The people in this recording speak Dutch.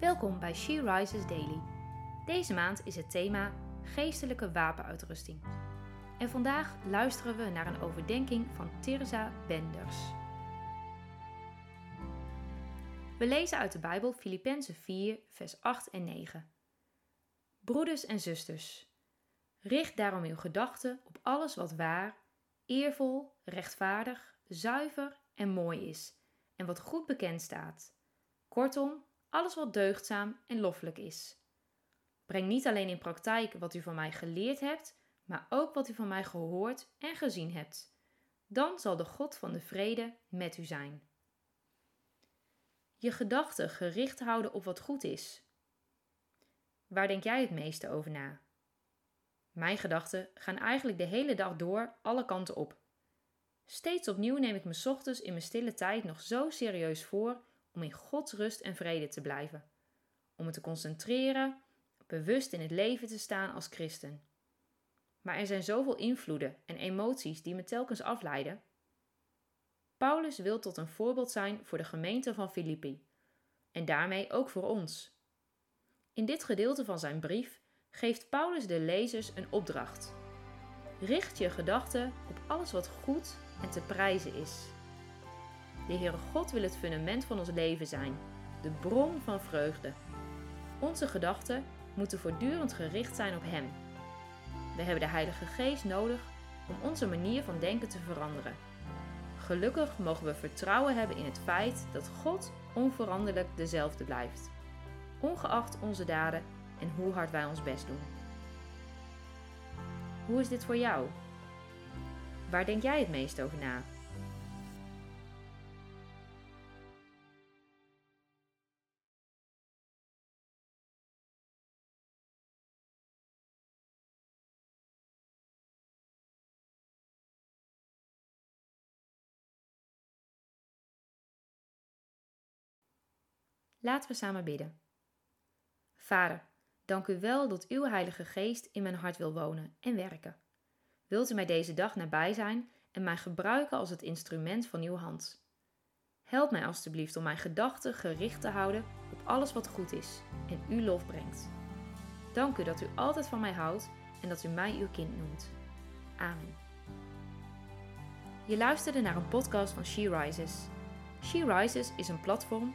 Welkom bij She Rises Daily. Deze maand is het thema geestelijke wapenuitrusting. En vandaag luisteren we naar een overdenking van Tirza Benders. We lezen uit de Bijbel Filippenzen 4, vers 8 en 9. Broeders en zusters, richt daarom uw gedachten op alles wat waar, eervol, rechtvaardig, zuiver en mooi is en wat goed bekend staat. Kortom, alles wat deugdzaam en loffelijk is. Breng niet alleen in praktijk wat u van mij geleerd hebt, maar ook wat u van mij gehoord en gezien hebt. Dan zal de God van de vrede met u zijn. Je gedachten gericht houden op wat goed is. Waar denk jij het meeste over na? Mijn gedachten gaan eigenlijk de hele dag door alle kanten op. Steeds opnieuw neem ik me ochtends in mijn stille tijd nog zo serieus voor om in Gods rust en vrede te blijven. Om me te concentreren, bewust in het leven te staan als christen. Maar er zijn zoveel invloeden en emoties die me telkens afleiden. Paulus wil tot een voorbeeld zijn voor de gemeente van Filippi en daarmee ook voor ons. In dit gedeelte van zijn brief geeft Paulus de lezers een opdracht. Richt je gedachten op alles wat goed en te prijzen is. De Heere God wil het fundament van ons leven zijn, de bron van vreugde. Onze gedachten moeten voortdurend gericht zijn op Hem. We hebben de Heilige Geest nodig om onze manier van denken te veranderen. Gelukkig mogen we vertrouwen hebben in het feit dat God onveranderlijk dezelfde blijft, ongeacht onze daden en hoe hard wij ons best doen. Hoe is dit voor jou? Waar denk jij het meest over na? Laten we samen bidden. Vader, dank u wel dat uw Heilige Geest in mijn hart wil wonen en werken. Wilt u mij deze dag nabij zijn en mij gebruiken als het instrument van uw hand? Help mij alstublieft om mijn gedachten gericht te houden op alles wat goed is en u lof brengt. Dank u dat u altijd van mij houdt en dat u mij uw kind noemt. Amen. Je luisterde naar een podcast van She Rises. She Rises is een platform